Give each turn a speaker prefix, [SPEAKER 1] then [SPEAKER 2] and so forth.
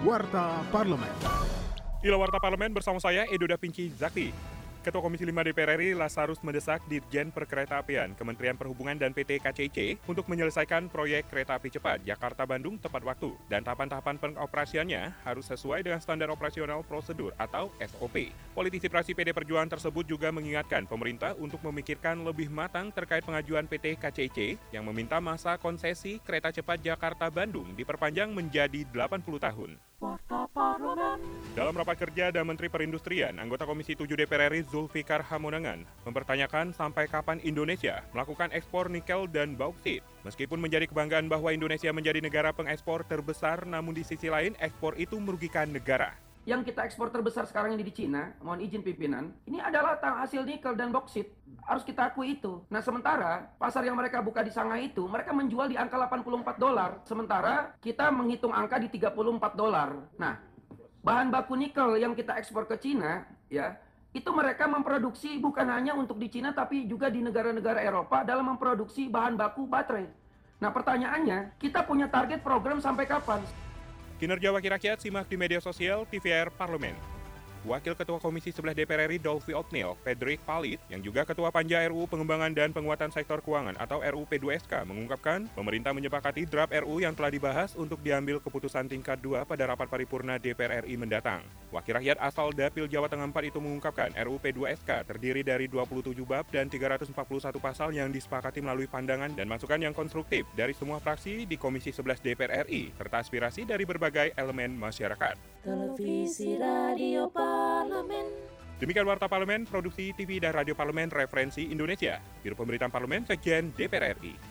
[SPEAKER 1] Warta Parlemen.
[SPEAKER 2] Inilah Warta Parlemen bersama saya Edo Da Vinci Zakti. Ketua Komisi 5 DPR RI Lasarus mendesak Dirjen Perkeretaapian, Kementerian Perhubungan dan PT KCC untuk menyelesaikan proyek kereta api cepat Jakarta-Bandung tepat waktu dan tahapan-tahapan pengoperasiannya harus sesuai dengan standar operasional prosedur atau SOP. Politisi praksi PD Perjuangan tersebut juga mengingatkan pemerintah untuk memikirkan lebih matang terkait pengajuan PT KCC yang meminta masa konsesi kereta cepat Jakarta-Bandung diperpanjang menjadi 80 tahun. Dalam rapat kerja dan Menteri Perindustrian, anggota Komisi 7 DPR RI Zulfikar Hamonangan mempertanyakan sampai kapan Indonesia melakukan ekspor nikel dan bauksit. Meskipun menjadi kebanggaan bahwa Indonesia menjadi negara pengekspor terbesar, namun di sisi lain ekspor itu merugikan negara.
[SPEAKER 3] Yang kita ekspor terbesar sekarang ini di Cina, mohon izin pimpinan, ini adalah hasil nikel dan boksit. Harus kita akui itu. Nah sementara pasar yang mereka buka di Shanghai itu, mereka menjual di angka 84 dolar. Sementara kita menghitung angka di 34 dolar. Nah, bahan baku nikel yang kita ekspor ke Cina, ya, itu mereka memproduksi bukan hanya untuk di Cina tapi juga di negara-negara Eropa dalam memproduksi bahan baku baterai. Nah pertanyaannya, kita punya target program sampai kapan?
[SPEAKER 2] Kinerja Wakil Rakyat simak di media sosial TVR Parlemen. Wakil Ketua Komisi 11 DPR RI Dolphy Otnil, Frederick Palit, yang juga Ketua Panja RU Pengembangan dan Penguatan Sektor Keuangan atau RUU P2SK mengungkapkan pemerintah menyepakati draft RU yang telah dibahas untuk diambil keputusan tingkat 2 pada rapat paripurna DPR RI mendatang. Wakil rakyat asal Dapil Jawa Tengah 4 itu mengungkapkan RUU P2SK terdiri dari 27 bab dan 341 pasal yang disepakati melalui pandangan dan masukan yang konstruktif dari semua fraksi di Komisi 11 DPR RI serta aspirasi dari berbagai elemen masyarakat.
[SPEAKER 4] Televisi Radio Parlemen.
[SPEAKER 2] Demikian Warta Parlemen, Produksi TV dan Radio Parlemen Referensi Indonesia. Biro Pemberitaan Parlemen, Sekjen DPR RI.